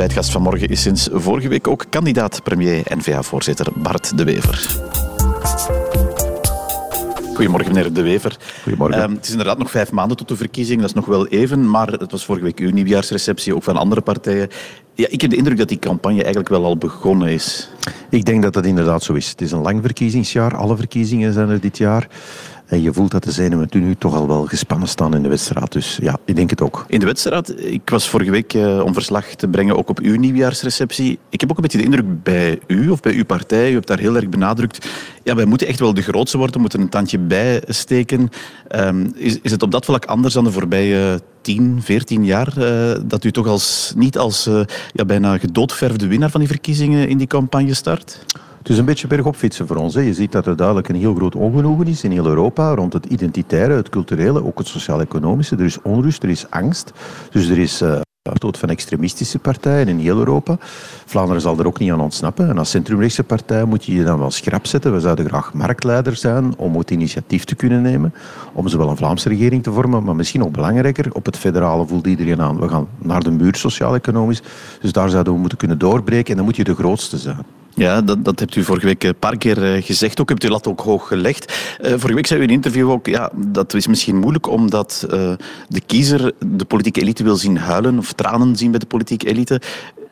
Ontbijtgast vanmorgen is sinds vorige week ook kandidaat premier N-VA-voorzitter Bart De Wever. Goedemorgen, meneer De Wever. Goedemorgen. Um, het is inderdaad nog vijf maanden tot de verkiezing, dat is nog wel even, maar het was vorige week uw nieuwjaarsreceptie, ook van andere partijen. Ja, ik heb de indruk dat die campagne eigenlijk wel al begonnen is. Ik denk dat dat inderdaad zo is. Het is een lang verkiezingsjaar, alle verkiezingen zijn er dit jaar. En je voelt dat de zenuwen nu toch al wel gespannen staan in de wedstrijd. Dus ja, ik denk het ook. In de wedstrijd, ik was vorige week uh, om verslag te brengen ook op uw nieuwjaarsreceptie. Ik heb ook een beetje de indruk bij u of bij uw partij, u hebt daar heel erg benadrukt, ja, wij moeten echt wel de grootste worden, moeten een tandje bijsteken. Um, is, is het op dat vlak anders dan de voorbije 10, 14 jaar uh, dat u toch als, niet als uh, ja, bijna gedoodverfde winnaar van die verkiezingen in die campagne start? Het is een beetje bergop fietsen voor ons. Hè. Je ziet dat er duidelijk een heel groot ongenoegen is in heel Europa rond het identitaire, het culturele, ook het sociaal-economische. Er is onrust, er is angst. Dus er is uh, dood van extremistische partijen in heel Europa. Vlaanderen zal er ook niet aan ontsnappen. En als centrumrechtse partij moet je je dan wel schrap zetten. We zouden graag marktleider zijn om het initiatief te kunnen nemen. Om zowel een Vlaamse regering te vormen, maar misschien nog belangrijker, op het federale voelt iedereen aan. We gaan naar de muur sociaal-economisch. Dus daar zouden we moeten kunnen doorbreken en dan moet je de grootste zijn. Ja, dat, dat hebt u vorige week een paar keer gezegd ook. Hebt u lat ook hoog gelegd. Uh, vorige week zei u in een interview ook, ja, dat is misschien moeilijk omdat uh, de kiezer de politieke elite wil zien huilen of tranen zien bij de politieke elite.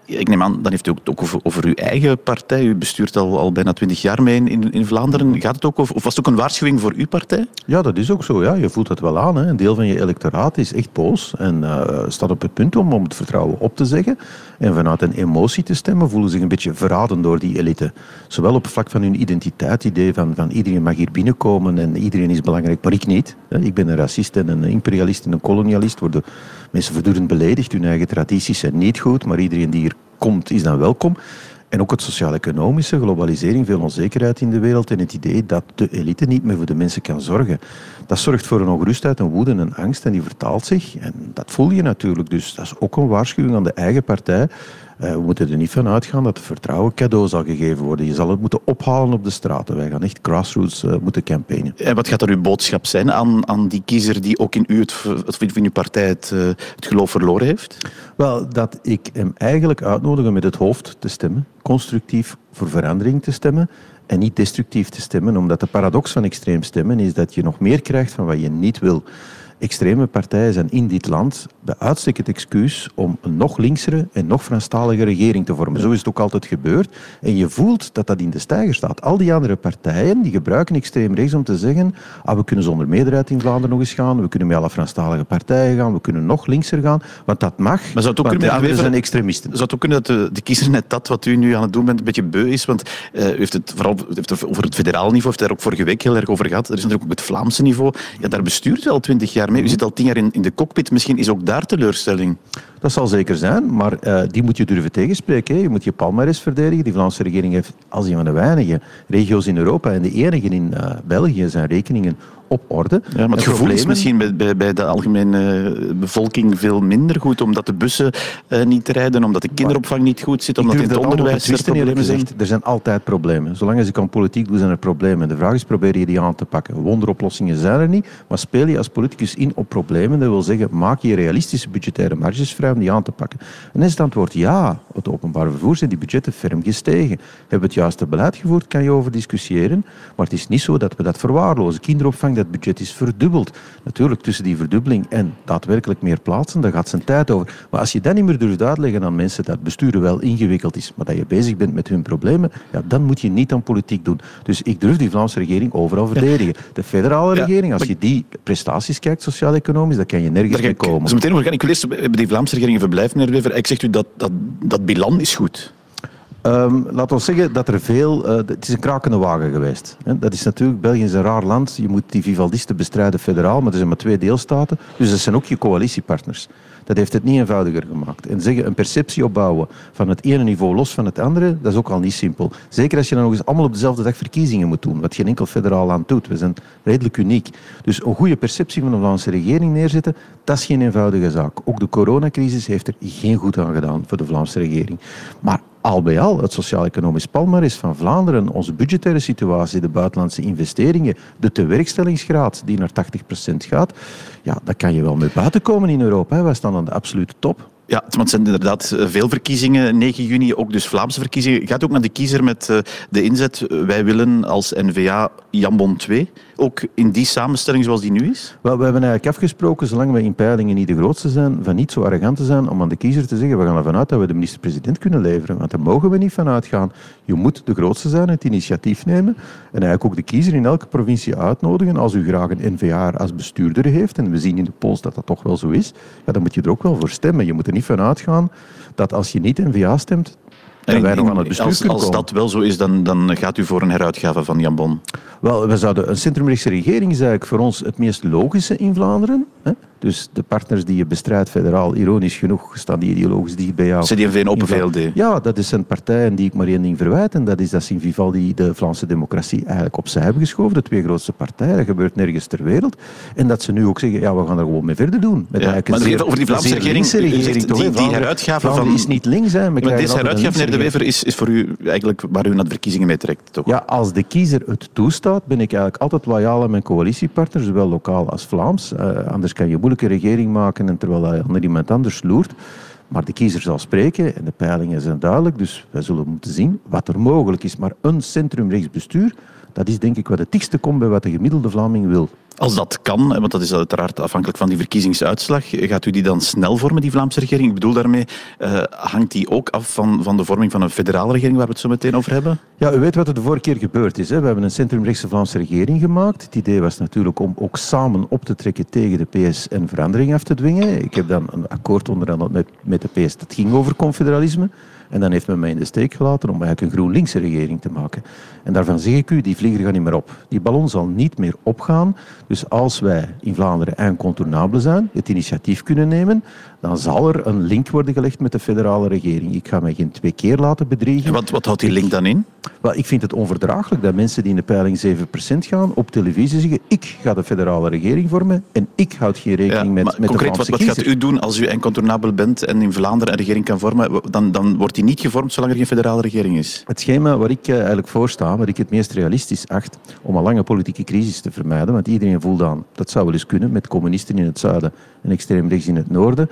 Ik neem aan, dan heeft u ook, ook over, uw eigen partij. U bestuurt al, al bijna twintig jaar mee in, in Vlaanderen. Gaat het ook of was het ook een waarschuwing voor uw partij? Ja, dat is ook zo. Ja. Je voelt het wel aan. Hè. Een deel van je electoraat is echt boos en uh, staat op het punt om, om het vertrouwen op te zeggen. En vanuit een emotie te stemmen, voelen zich een beetje verraden door die elite. Zowel op het vlak van hun identiteit, idee van, van iedereen mag hier binnenkomen en iedereen is belangrijk, maar ik niet. Ik ben een racist en een imperialist en een kolonialist. Worden mensen voortdurend beledigd. Hun eigen tradities zijn niet goed, maar iedereen die hier komt is dan welkom. En ook het sociaal-economische, globalisering, veel onzekerheid in de wereld en het idee dat de elite niet meer voor de mensen kan zorgen. Dat zorgt voor een ongerustheid, een woede en een angst en die vertaalt zich. En dat voel je natuurlijk. Dus dat is ook een waarschuwing aan de eigen partij. Uh, we moeten er niet van uitgaan dat het vertrouwen cadeau zal gegeven worden. Je zal het moeten ophalen op de straten. Wij gaan echt grassroots uh, moeten campaignen. En wat gaat er uw boodschap zijn aan, aan die kiezer die ook in u, het, of in uw partij, het, uh, het geloof verloren heeft? Wel, dat ik hem eigenlijk uitnodig om met het hoofd te stemmen. Constructief voor verandering te stemmen en niet destructief te stemmen. Omdat de paradox van extreem stemmen is dat je nog meer krijgt van wat je niet wil extreme partijen zijn in dit land bij uitstek het excuus om een nog linksere en nog Franstalige regering te vormen. Zo is het ook altijd gebeurd. En je voelt dat dat in de stijger staat. Al die andere partijen die gebruiken extreem rechts om te zeggen ah, we kunnen zonder meerderheid in Vlaanderen nog eens gaan, we kunnen met alle Franstalige partijen gaan, we kunnen nog linkser gaan, want dat mag, maar zou het ook kunnen, anderen zijn extremisten. Zou het ook kunnen dat de, de, kiezer net dat wat u nu aan het doen bent een beetje beu is? Want uh, u heeft het vooral heeft het over het federaal niveau, heeft daar ook vorige week heel erg over gehad. Er is natuurlijk ook het Vlaamse niveau. Ja, daar bestuurt al twintig jaar U zit al tien jaar in, de cockpit. Misschien is ook daar teleurstelling. Dat zal zeker zijn, maar uh, die moet je durven tegenspreken. Hè. Je moet je palmares verdedigen. Die Vlaamse regering heeft als een van de weinige regio's in Europa en de enige in uh, België zijn rekeningen op orde. Ja, maar het gevoel is misschien bij, bij, bij, de algemene bevolking veel minder goed, omdat de bussen uh, niet rijden, omdat de kinderopvang niet goed zit, omdat in het onderwijs er problemen zijn. Er zijn altijd problemen. Zolang als ik aan politiek doe, zijn er problemen. De vraag is, probeer je die aan te pakken. Wonderoplossingen zijn er niet, maar speel je als politicus in op problemen. Dat wil zeggen, maak je realistische budgettaire marges vrij om die aan te pakken. En is het antwoord ja. Het openbaar vervoer zijn die budgetten ferm gestegen. Hebben we het juiste beleid gevoerd, kan je over discussiëren. Maar het is niet zo dat we dat verwaarlozen. Kinderopvang, dat budget is verdubbeld. Natuurlijk, tussen die verdubbeling en daadwerkelijk meer plaatsen, daar gaat zijn tijd over. Maar als je dat niet meer durft uitleggen aan mensen dat besturen wel ingewikkeld is, maar dat je bezig bent met hun problemen, ja, dan moet je niet aan politiek doen. Dus ik durf die Vlaamse regering overal verdedigen. De federale ja, regering, als je die prestaties kijkt, sociaal-economisch, dan kan je nergens mee komen. Zo meteen gaan. Ik wil eerst bij die Vlaamse regering verblijven, meneer Wever. Ik zegt u dat, dat, dat bilan is goed. Um, laat ons zeggen dat er veel... Uh, het is een krakende wagen geweest. Hè. Dat is natuurlijk... België is een raar land. Je moet die Vivaldisten bestrijden federaal, maar er zijn maar twee deelstaten. Dus dat zijn ook je coalitiepartners. Dat heeft het niet eenvoudiger gemaakt. En zeggen een perceptie opbouwen van het ene niveau los van het andere, dat is ook al niet simpel. Zeker als je dan nog eens allemaal op dezelfde dag verkiezingen moet doen, wat geen enkel federaal land doet. We zijn redelijk uniek. Dus een goede perceptie van de Vlaamse regering neerzetten, dat is geen eenvoudige zaak. Ook de coronacrisis heeft er geen goed aan gedaan voor de Vlaamse regering. Maar al bij al, het sociaal-economisch palmares van Vlaanderen, onze budgettaire situatie, de buitenlandse investeringen, de tewerkstellingsgraad die naar 80% gaat, ja, dat kan je wel mee buiten komen in Europa. Hè. Wij staan aan de absolute top. Ja, het zijn inderdaad eh, veel verkiezingen, 9 juni, ook dus Vlaamse verkiezingen. Gaat ook naar de kiezer met eh, de inzet, wij willen als N-VA Jambon 2, ook in die samenstelling zoals die nu is? Wel, we hebben eigenlijk afgesproken, zolang we in peilingen niet de grootste zijn, van niet zo arrogant te zijn om aan de kiezer te zeggen, we gaan ervan uit dat we de minister-president kunnen leveren. Want daar mogen we niet van uitgaan. Je moet de grootste zijn, het initiatief nemen en eigenlijk ook de kiezer in elke provincie uitnodigen. Als u graag een N-VA als bestuurder heeft, en we zien in de polls dat dat toch wel zo is, ja, dan moet je er ook wel voor stemmen. Je moet er niet van uitgaan dat als je niet N-VA stemt, en wij nog aan het bestuur als, als dat wel zo is, dan, dan gaat u voor een heruitgave van Jan Bon? Wel, we zouden, een centrumrechtse regering is eigenlijk voor ons het meest logische in Vlaanderen. Hè? Dus de partners die je bestrijdt federaal, ironisch genoeg, staan die ideologisch dicht bij jou. CD&V Open VLD? Ja, dat is een partij die ik maar één ding verwijt. En dat is dat ze in Vivaldi de Vlaamse democratie eigenlijk opzij hebben geschoven. De twee grootste partijen. Dat gebeurt nergens ter wereld. En dat ze nu ook zeggen, ja, we gaan er gewoon mee verder doen. Met ja, maar zeer, over die Vlaamse regering, regering toch, die, die heruitgave van... is niet links, hè. Maar deze heruitgave, meneer De Wever, is, is voor u eigenlijk waar u naar de verkiezingen mee trekt, toch? Ja, als de kiezer het toestaat, ben ik eigenlijk altijd loyaal aan mijn coalitiepartners, zowel lokaal als Vlaams. Uh, anders kan je moeilijke regering maken en terwijl hij onder iemand anders loert. Maar de kiezer zal spreken en de peilingen zijn duidelijk, dus wij zullen moeten zien wat er mogelijk is. Maar een centrumrechtsbestuur, dat is denk ik wat het dichtste komt bij wat de gemiddelde Vlaming wil. Als dat kan, want dat is uiteraard afhankelijk van die verkiezingsuitslag, gaat u die dan snel vormen, die Vlaamse regering? Ik bedoel daarmee, uh, hangt die ook af van, van de vorming van een federale regering, waar we het zo meteen over hebben? Ja, u weet wat er de vorige keer gebeurd is. Hè? We hebben een centrumrechtse Vlaamse regering gemaakt. Het idee was natuurlijk om ook samen op te trekken tegen de PS en verandering af te dwingen. Ik heb dan een akkoord onderhandeld met, met de PS dat ging over confederalisme. En dan heeft men mij in de steek gelaten om eigenlijk een GroenLinkse regering te maken. En daarvan zeg ik u, die vlieger gaat niet meer op. Die ballon zal niet meer opgaan. Dus als wij in Vlaanderen incontournabel zijn, het initiatief kunnen nemen, dan zal er een link worden gelegd met de federale regering. Ik ga mij geen twee keer laten bedriegen. En wat, wat houdt die link dan in? Wel, ik vind het onverdraaglijk dat mensen die in de peiling 7% gaan op televisie zeggen ik ga de federale regering vormen en ik houd geen rekening met, met concreet, de wat, wat gaat u doen als u incontournabel bent en in Vlaanderen een regering kan vormen? Dan, dan wordt die niet gevormd zolang er geen federale regering is. Het schema waar ik eh, eigenlijk voor sta, wat ik het meest realistisch acht om een lange politieke crisis te vermijden, want iedereen voelt aan, dat zou wel eens kunnen met communisten in het zuiden en extreem rechts in het noorden,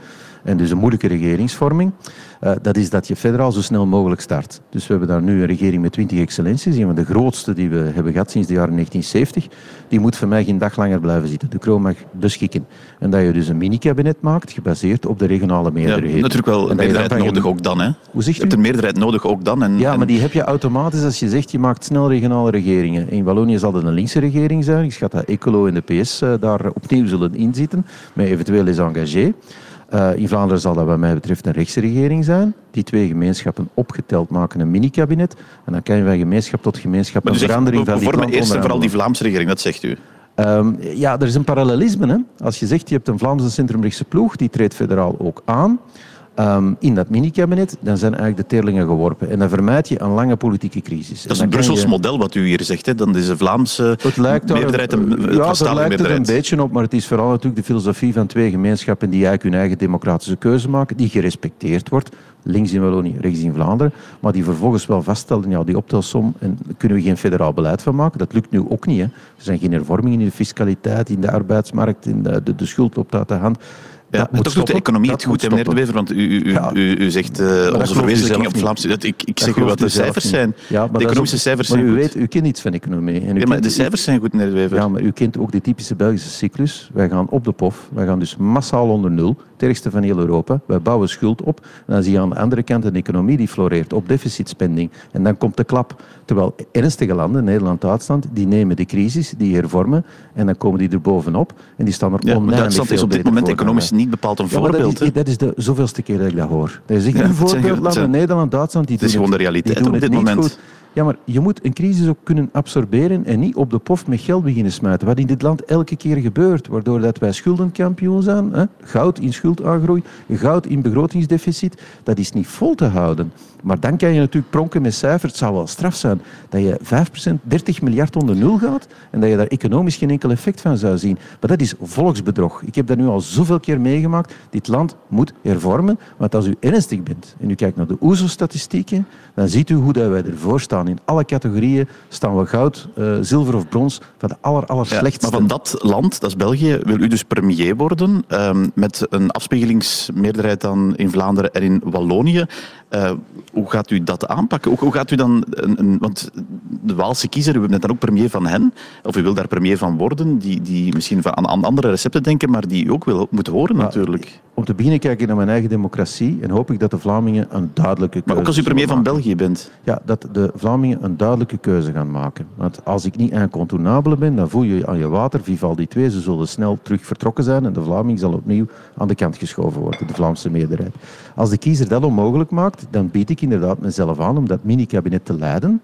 en dus een moeilijke regeringsvorming, uh, dat is dat je federaal zo snel mogelijk start. Dus we hebben daar nu een regering met 20 excellenties, een van de grootste die we hebben gehad sinds de jaren 1970. Die moet voor mij geen dag langer blijven zitten. De kroon mag beschikken. En dat je dus een mini-kabinet maakt, gebaseerd op de regionale meerderheid. Ja, natuurlijk wel een meerderheid nodig ook dan. Hè? Hoe zegt je hebt een meerderheid nodig ook dan. En, ja, maar die heb je automatisch als je zegt je maakt snel regionale regeringen. In Wallonië zal het een linkse regering zijn. Ik schat dat Ecolo en de PS uh, daar opnieuw zullen inzitten, met eventueel les engagés. Uh, in Vlaanderen zal dat wat mij betreft een rechtsregering zijn. Die twee gemeenschappen opgeteld maken een mini-kabinet. En dan kan je van gemeenschap tot gemeenschap maar een dus verandering van die land eerst en vooral die Vlaamse regering, dat zegt u? Um, ja, er is een parallelisme. Hè? Als je zegt je hebt een Vlaamse centrumrechtse ploeg, die treedt federaal ook aan. Um, in dat mini-kabinet, dan zijn eigenlijk de teerlingen geworpen. En dan vermijd je een lange politieke crisis. Dat is een Brussels je... model wat u hier zegt. Hè? Dan is de Vlaamse het lijkt meerderheid een, Ja, daar lijkt het een beetje op, maar het is vooral natuurlijk de filosofie van twee gemeenschappen die eigenlijk hun eigen democratische keuze maken, die gerespecteerd wordt. Links in Wallonië, rechts in Vlaanderen. Maar die vervolgens wel vaststellen, ja, die optelsom, en daar kunnen we geen federaal beleid van maken. Dat lukt nu ook niet. Hè. Er zijn geen hervormingen in de fiscaliteit, in de arbeidsmarkt, in de, de, de schuld loopt uit de hand. Ja, maar toch doet de economie het goed, meneer De Wever, want u, u, ja. u, u zegt uh, onze verwezenlijking op Vlaamse... Ik, ik zeg u wat de cijfers zijn. Ja, de economische cijfers zijn maar u weet, u kent iets van economie. En u ja, maar de cijfers zijn goed, meneer De Wever. Ja, maar u kent ook de typische Belgische cyclus. Wij gaan op de pof, wij gaan dus massaal onder nul, het ergste van heel Europa. Wij bouwen schuld op en dan zie je aan de andere kant een economie die floreert op deficitspending. En dan komt de klap. Terwijl ernstige landen, Nederland, Duitsland, die nemen de crisis, die hervormen en dan komen die er bovenop en die staan er ja, oneindig Duitsland is op dit moment economisch niet bepaald een voorbeeld. Dat is, dat is, de zoveelste keer dat ik dat hoor. Dat is echt een voorbeeld. Nederland, Duitsland, die Het is gewoon de realiteit op dit moment. Goed. Ja, maar je moet een crisis ook kunnen absorberen en niet op de pof met geld beginnen smijten. Wat in dit land elke keer gebeurt, waardoor dat wij schuldenkampioen zijn. Hè? Goud in schuldaangroei, goud in begrotingsdeficit. Dat is niet vol te houden. Maar dan kan je natuurlijk pronken met cijfers. Het zou wel straf zijn dat je 5%, 30 miljard onder nul gaat en dat je daar economisch geen enkel effect van zou zien. Maar dat is volksbedrog. Ik heb dat nu al zoveel keer meegemaakt. Dit land moet hervormen. Want als u ernstig bent en u kijkt naar de OESO-statistieken, dan ziet u hoe dat wij ervoor staan staan in alle categorieën, staan we goud, uh, zilver of brons van de aller, aller ja, slechtste. maar van dat land, dat is België, wil u dus premier worden um, met een afspiegelingsmeerderheid dan in Vlaanderen en in Wallonië. Uh, hoe gaat u dat aanpakken? Hoe, hoe gaat u dan... Een, een, want de Waalse kiezer, u bent dan ook premier van hen, of u wil daar premier van worden, die, die misschien van, aan, aan andere recepten denken, maar die u ook wil, moet horen natuurlijk. Om te beginnen kijk ik naar mijn eigen democratie en hoop ik dat de Vlamingen een duidelijke keuze Maar ook als u premier van België bent? Ja, dat de Vlamingen een duidelijke keuze gaan maken. Want als ik niet incontournabele ben, dan voel je aan je water, Vivaldi 2, ze zullen snel terug vertrokken zijn en de Vlaming zal opnieuw aan de kant geschoven worden, de Vlaamse meerderheid. Als de kiezer dat onmogelijk maakt, dan bied ik inderdaad mezelf aan om dat mini-kabinet te leiden.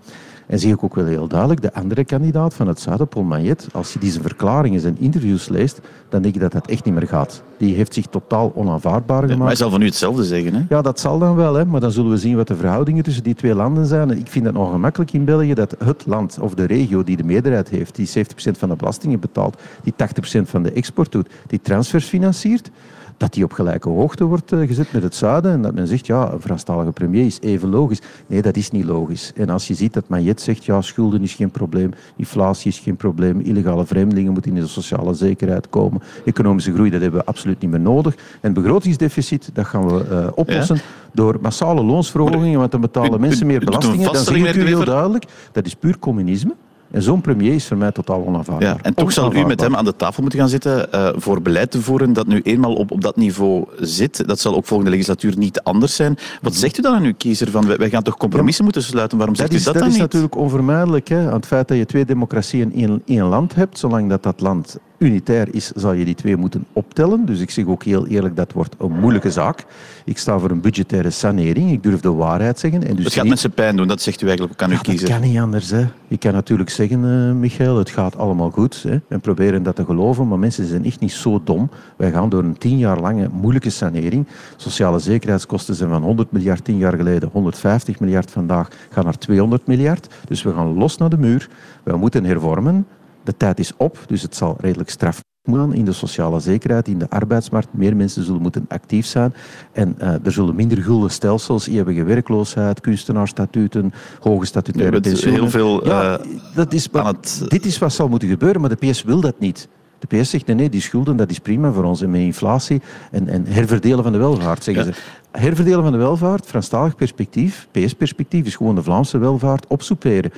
En zie ik ook wel heel duidelijk, de andere kandidaat van het zuiden, Paul Magnet, als je die zijn verklaringen, zijn interviews leest, dan denk ik dat dat echt niet meer gaat. Die heeft zich totaal onaanvaardbaar gemaakt. maar hij zal van u hetzelfde zeggen, hè? Ja, dat zal dan wel, hè? maar dan zullen we zien wat de verhoudingen tussen die twee landen zijn. En ik vind het nog gemakkelijk in België dat het land of de regio die de meerderheid heeft, die 70% van de belastingen betaalt, die 80% van de export doet, die transfers financiert, dat die op gelijke hoogte wordt eh, gezet met het zuiden en dat men zegt, ja, een Franstalige premier is even logisch. Nee, dat is niet logisch. En als je ziet dat Maillet zegt, ja, schulden is geen probleem, inflatie is geen probleem, illegale vreemdelingen moeten in de sociale zekerheid komen, economische groei, dat hebben we absoluut niet meer nodig. En begrotingsdeficit, dat gaan we uh, oplossen door massale loonsverhogingen, want dan betalen mensen meer belastingen. Dan zeg ik u heel duidelijk, dat is puur communisme. En zo'n premier is voor mij totaal onaanvaardbaar. Ja, en toch zal u met hem aan de tafel moeten gaan zitten uh, voor beleid te voeren dat nu eenmaal op, op dat niveau zit. Dat zal ook volgende legislatuur niet anders zijn. Wat zegt u dan aan uw kiezer? Van, wij, gaan toch compromissen moeten sluiten? Waarom zegt dat u dat, dat dan niet? Dat is natuurlijk onvermijdelijk. Hè? Aan het feit dat je twee democratieën in één land hebt, zolang dat dat land unitair is, zal je die twee moeten optellen. Dus ik zeg ook heel eerlijk, dat wordt een moeilijke zaak. Ik sta voor een budgettaire sanering. Ik durf de waarheid zeggen. En dus het gaat niet... mensen pijn doen, dat zegt u eigenlijk uw ja, kiezer. Dat kan niet anders. Hè. Ik kan natuurlijk zeggen, uh, Michael, het gaat allemaal goed. Hè, en proberen dat te geloven, maar mensen zijn echt niet zo dom. Wij gaan door een tien jaar lange moeilijke sanering. Sociale zekerheidskosten zijn van 100 miljard tien jaar geleden, 150 miljard vandaag, gaan naar 200 miljard. Dus we gaan los naar de muur. We moeten hervormen. De tijd is op, dus het zal redelijk straf moeten in de sociale zekerheid, in de arbeidsmarkt. Meer mensen zullen moeten actief zijn. En uh, er zullen minder gulden stelsels, eeuwige werkloosheid, kunstenaarsstatuten, hoge statutaire pensioenen. Heel veel ja, uh, dat is, aan het... Dit is wat zal moeten gebeuren, maar de PS wil dat niet. De PS zegt nee, nee, die schulden dat is prima voor ons. En met inflatie en, en herverdelen van de welvaart, zeggen ja. ze. Herverdelen van de welvaart, Franstalig perspectief, PS-perspectief, is gewoon de Vlaamse welvaart opsoeperen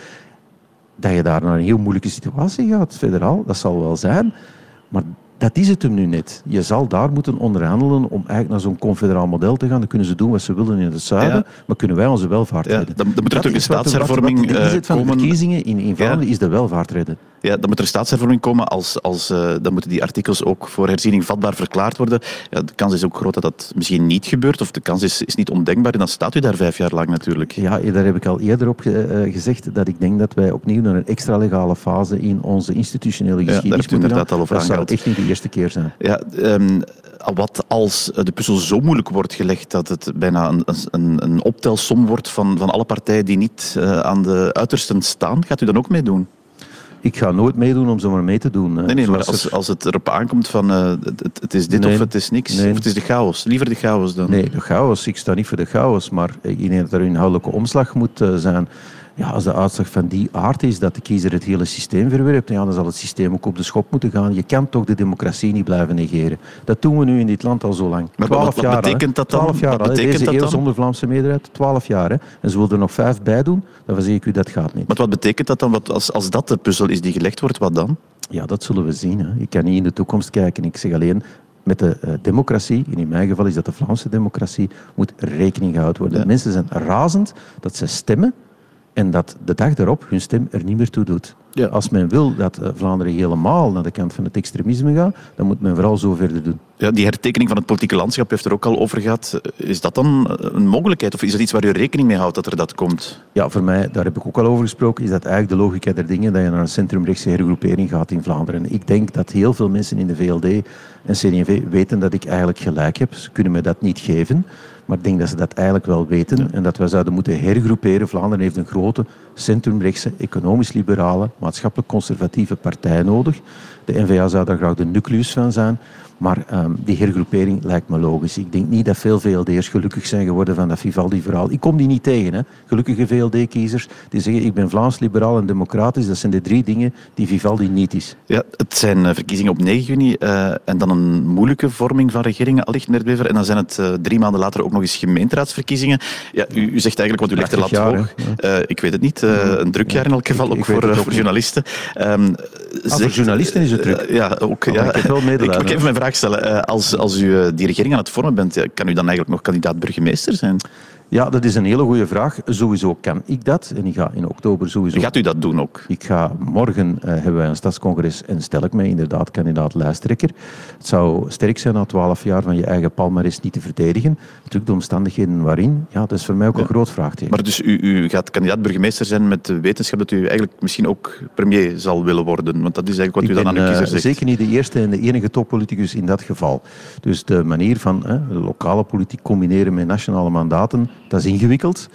dat je daar naar een heel moeilijke situatie gaat, federaal. Dat zal wel zijn. Maar dat is het hem nu net. Je zal daar moeten onderhandelen om eigenlijk naar zo'n confederaal model te gaan. Dan kunnen ze doen wat ze willen in het zuiden, ja. maar kunnen wij onze welvaart ja, redden. Dan, dan moet er toch een staatshervorming wat, wat, wat de inzet van komen. de verkiezingen in, in Vlaanderen ja. is de welvaart redden. Ja, dan moet er staatshervorming komen. Als, als, uh, dan moeten die artikels ook voor herziening vatbaar verklaard worden. Ja, de kans is ook groot dat dat misschien niet gebeurt, of de kans is, is niet ondenkbaar. En dan staat u daar vijf jaar lang natuurlijk. Ja, daar heb ik al eerder op ge, uh, gezegd dat ik denk dat wij opnieuw naar een extra legale fase in onze institutionele geschiedenis ja, moeten gaan. Al over dat zou echt niet de eerste keer zijn. Ja, um, wat als de puzzel zo moeilijk wordt gelegd dat het bijna een, een, een optelsom wordt van, van alle partijen die niet uh, aan de uitersten staan, gaat u dan ook meedoen? Ik ga nooit meedoen om zomaar mee te doen. Nee, nee maar als, als het erop aankomt van uh, het, het, is dit nee, of het is niks, nee. of het is de chaos. Liever de chaos dan. Nee, de chaos. Ik sta niet voor de chaos, maar ik denk dat er een inhoudelijke omslag moet uh, zijn. Ja, als de uitslag van die aard is dat de kiezer het hele systeem verwerpt, ja, dan zal het systeem ook op de schop moeten gaan. Je kan toch de democratie niet blijven negeren. Dat doen we nu in dit land al zo lang. Maar Twaalf wat, wat jaar, betekent dat dan? Twaalf jaar, wat betekent Deze dat dan? zonder Vlaamse meerderheid, twaalf jaar. Hè. En ze willen er nog vijf bij doen, dan verzeker ik u dat gaat niet. Maar wat betekent dat dan? Wat, als, als dat de puzzel is die gelegd wordt, wat dan? Ja, dat zullen we zien. Hè. Ik kan niet in de toekomst kijken. Ik zeg alleen, met de uh, democratie, en in mijn geval is dat de Vlaamse democratie, moet rekening gehouden worden. Ja. Mensen zijn razend dat ze stemmen en dat de dag daarop hun stem er niet meer toe doet. Ja. Als men wil dat uh, Vlaanderen helemaal naar de kant van het extremisme gaat, dan moet men vooral zo verder doen. Ja, die hertekening van het politieke landschap heeft er ook al over gehad. Is dat dan een mogelijkheid of is dat iets waar u rekening mee houdt dat er dat komt? Ja, voor mij, daar heb ik ook al over gesproken, is dat eigenlijk de logica der dingen dat je naar een centrumrechtse hergroepering gaat in Vlaanderen. Ik denk dat heel veel mensen in de VLD en CD&V weten dat ik eigenlijk gelijk heb. Ze kunnen me dat niet geven. Maar ik denk dat ze dat eigenlijk wel weten en dat wij zouden moeten hergroeperen. Vlaanderen heeft een grote centrumrechtse, economisch-liberale, maatschappelijk-conservatieve partij nodig. De NVA zou daar graag de nucleus van zijn. Maar ehm, die hergroepering lijkt me logisch. Ik denk niet dat veel VLD'ers gelukkig zijn geworden van dat Vivaldi-verhaal. Ik kom die niet tegen. Hè. Gelukkige VLD-kiezers die zeggen ik ben Vlaams, liberaal en democratisch. Dat zijn de drie dingen die Vivaldi niet is. Ja, het zijn eh, verkiezingen op 9 juni uh, en dan een moeilijke vorming van regeringen, allicht meneer Bever. En dan zijn het uh, drie maanden later ook nog eens gemeenteraadsverkiezingen. Ja, u, u zegt eigenlijk, want u legt de lat jaar, hoog. ik weet het niet. een druk jaar in elk geval, ook voor, voor journalisten. Um, ah, voor journalisten is het druk? ja, ook. Oh, ja. Ik, wel ik, ik even mijn vraag stellen. als, als u die regering aan het vormen bent, kan u dan eigenlijk nog kandidaat burgemeester zijn? Ja, dat is een hele goede vraag. Sowieso kan ik dat. En ik ga in oktober sowieso... Gaat u dat doen ook? Ik ga morgen uh, hebben wij een stadscongres en stel ik mij inderdaad kandidaat lijsttrekker. Het zou sterk zijn na twaalf jaar van je eigen palmares niet te verdedigen. Natuurlijk de omstandigheden waarin. Ja, dat is voor mij ook ja. een groot vraagteken. Maar dus u, u gaat kandidaat burgemeester zijn met de wetenschap dat u eigenlijk misschien ook premier zal willen worden? Want dat is eigenlijk wat ik u dan aan uw kiezer zegt. Uh, zeker niet de eerste en de enige toppoliticus in dat geval. Dus de manier van uh, lokale politiek combineren met nationale mandaten, dat is ingewikkeld.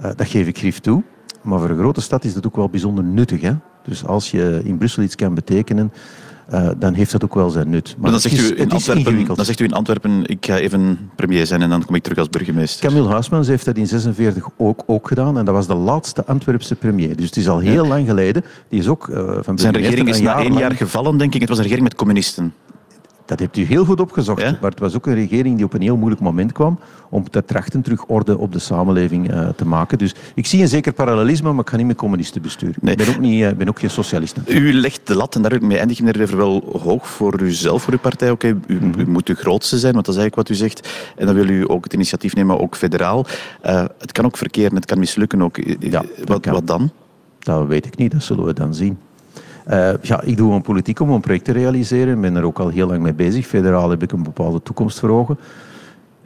Uh, dat geef ik grief toe. Maar voor een grote stad is dat ook wel bijzonder nuttig. Hè? Dus als je in Brussel iets kan betekenen, uh, dan heeft dat ook wel zijn nut. Maar, maar dan, zegt is, u in Antwerpen, dan zegt u in Antwerpen, ik ga even premier zijn en dan kom ik terug als burgemeester. Camille Huismans heeft dat in 46 ook, ook gedaan en dat was de laatste Antwerpse premier. Dus het is al heel ja. lang geleden. Die is ook uh, van Zijn regering is na één jaar gevallen, denk ik. Het was een regering met communisten. Dat hebt u heel goed opgezocht. Ja? Maar het was ook een regering die op een heel moeilijk moment kwam om te trachten terug orde op de samenleving uh, te maken. Dus ik zie een zeker parallelisme, maar ik ga niet met communisten besturen. Nee. Ik ben ook, niet, uh, ben ook geen socialist. U legt de lat, en daar mee eindig ik meneer Rever, wel hoog voor uzelf, voor uw partij. Oké, okay, u, u, moet de grootste zijn, want dat is eigenlijk wat u zegt. En dan wil u ook het initiatief nemen, ook federaal. Uh, het kan ook verkeren, het kan mislukken ook. Ja, wat, kan. wat dan? Dat weet ik niet, dat zullen we dan zien. Uh, ja, ik doe een politiek om een project te realiseren. Ik ben er ook al heel lang mee bezig. Federaal heb ik een bepaalde toekomst voor ogen.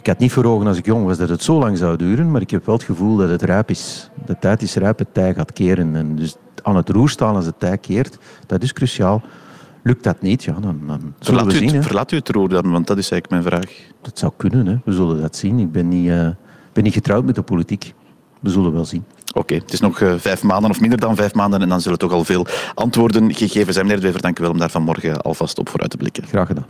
Ik had niet voor ogen als ik jong was dat het zo lang zou duren, maar ik heb wel het gevoel dat het rijp is. De tijd is rijp, het tij gaat keren. En dus aan het roer staan als het tij keert, dat is cruciaal. Lukt dat niet, ja, dan, dan zullen verlaat we zien. U het, verlaat u het roer dan? Want dat is eigenlijk mijn vraag. Dat zou kunnen, hè. we zullen dat zien. Ik ben niet, uh, ben niet getrouwd met de politiek. We zullen wel zien. Oké, het is nog uh, vijf maanden of minder dan vijf maanden en dan zullen toch al veel antwoorden gegeven zijn. Meneer de Wever, dank u wel om daar vanmorgen alvast op vooruit te blikken. Graag gedaan.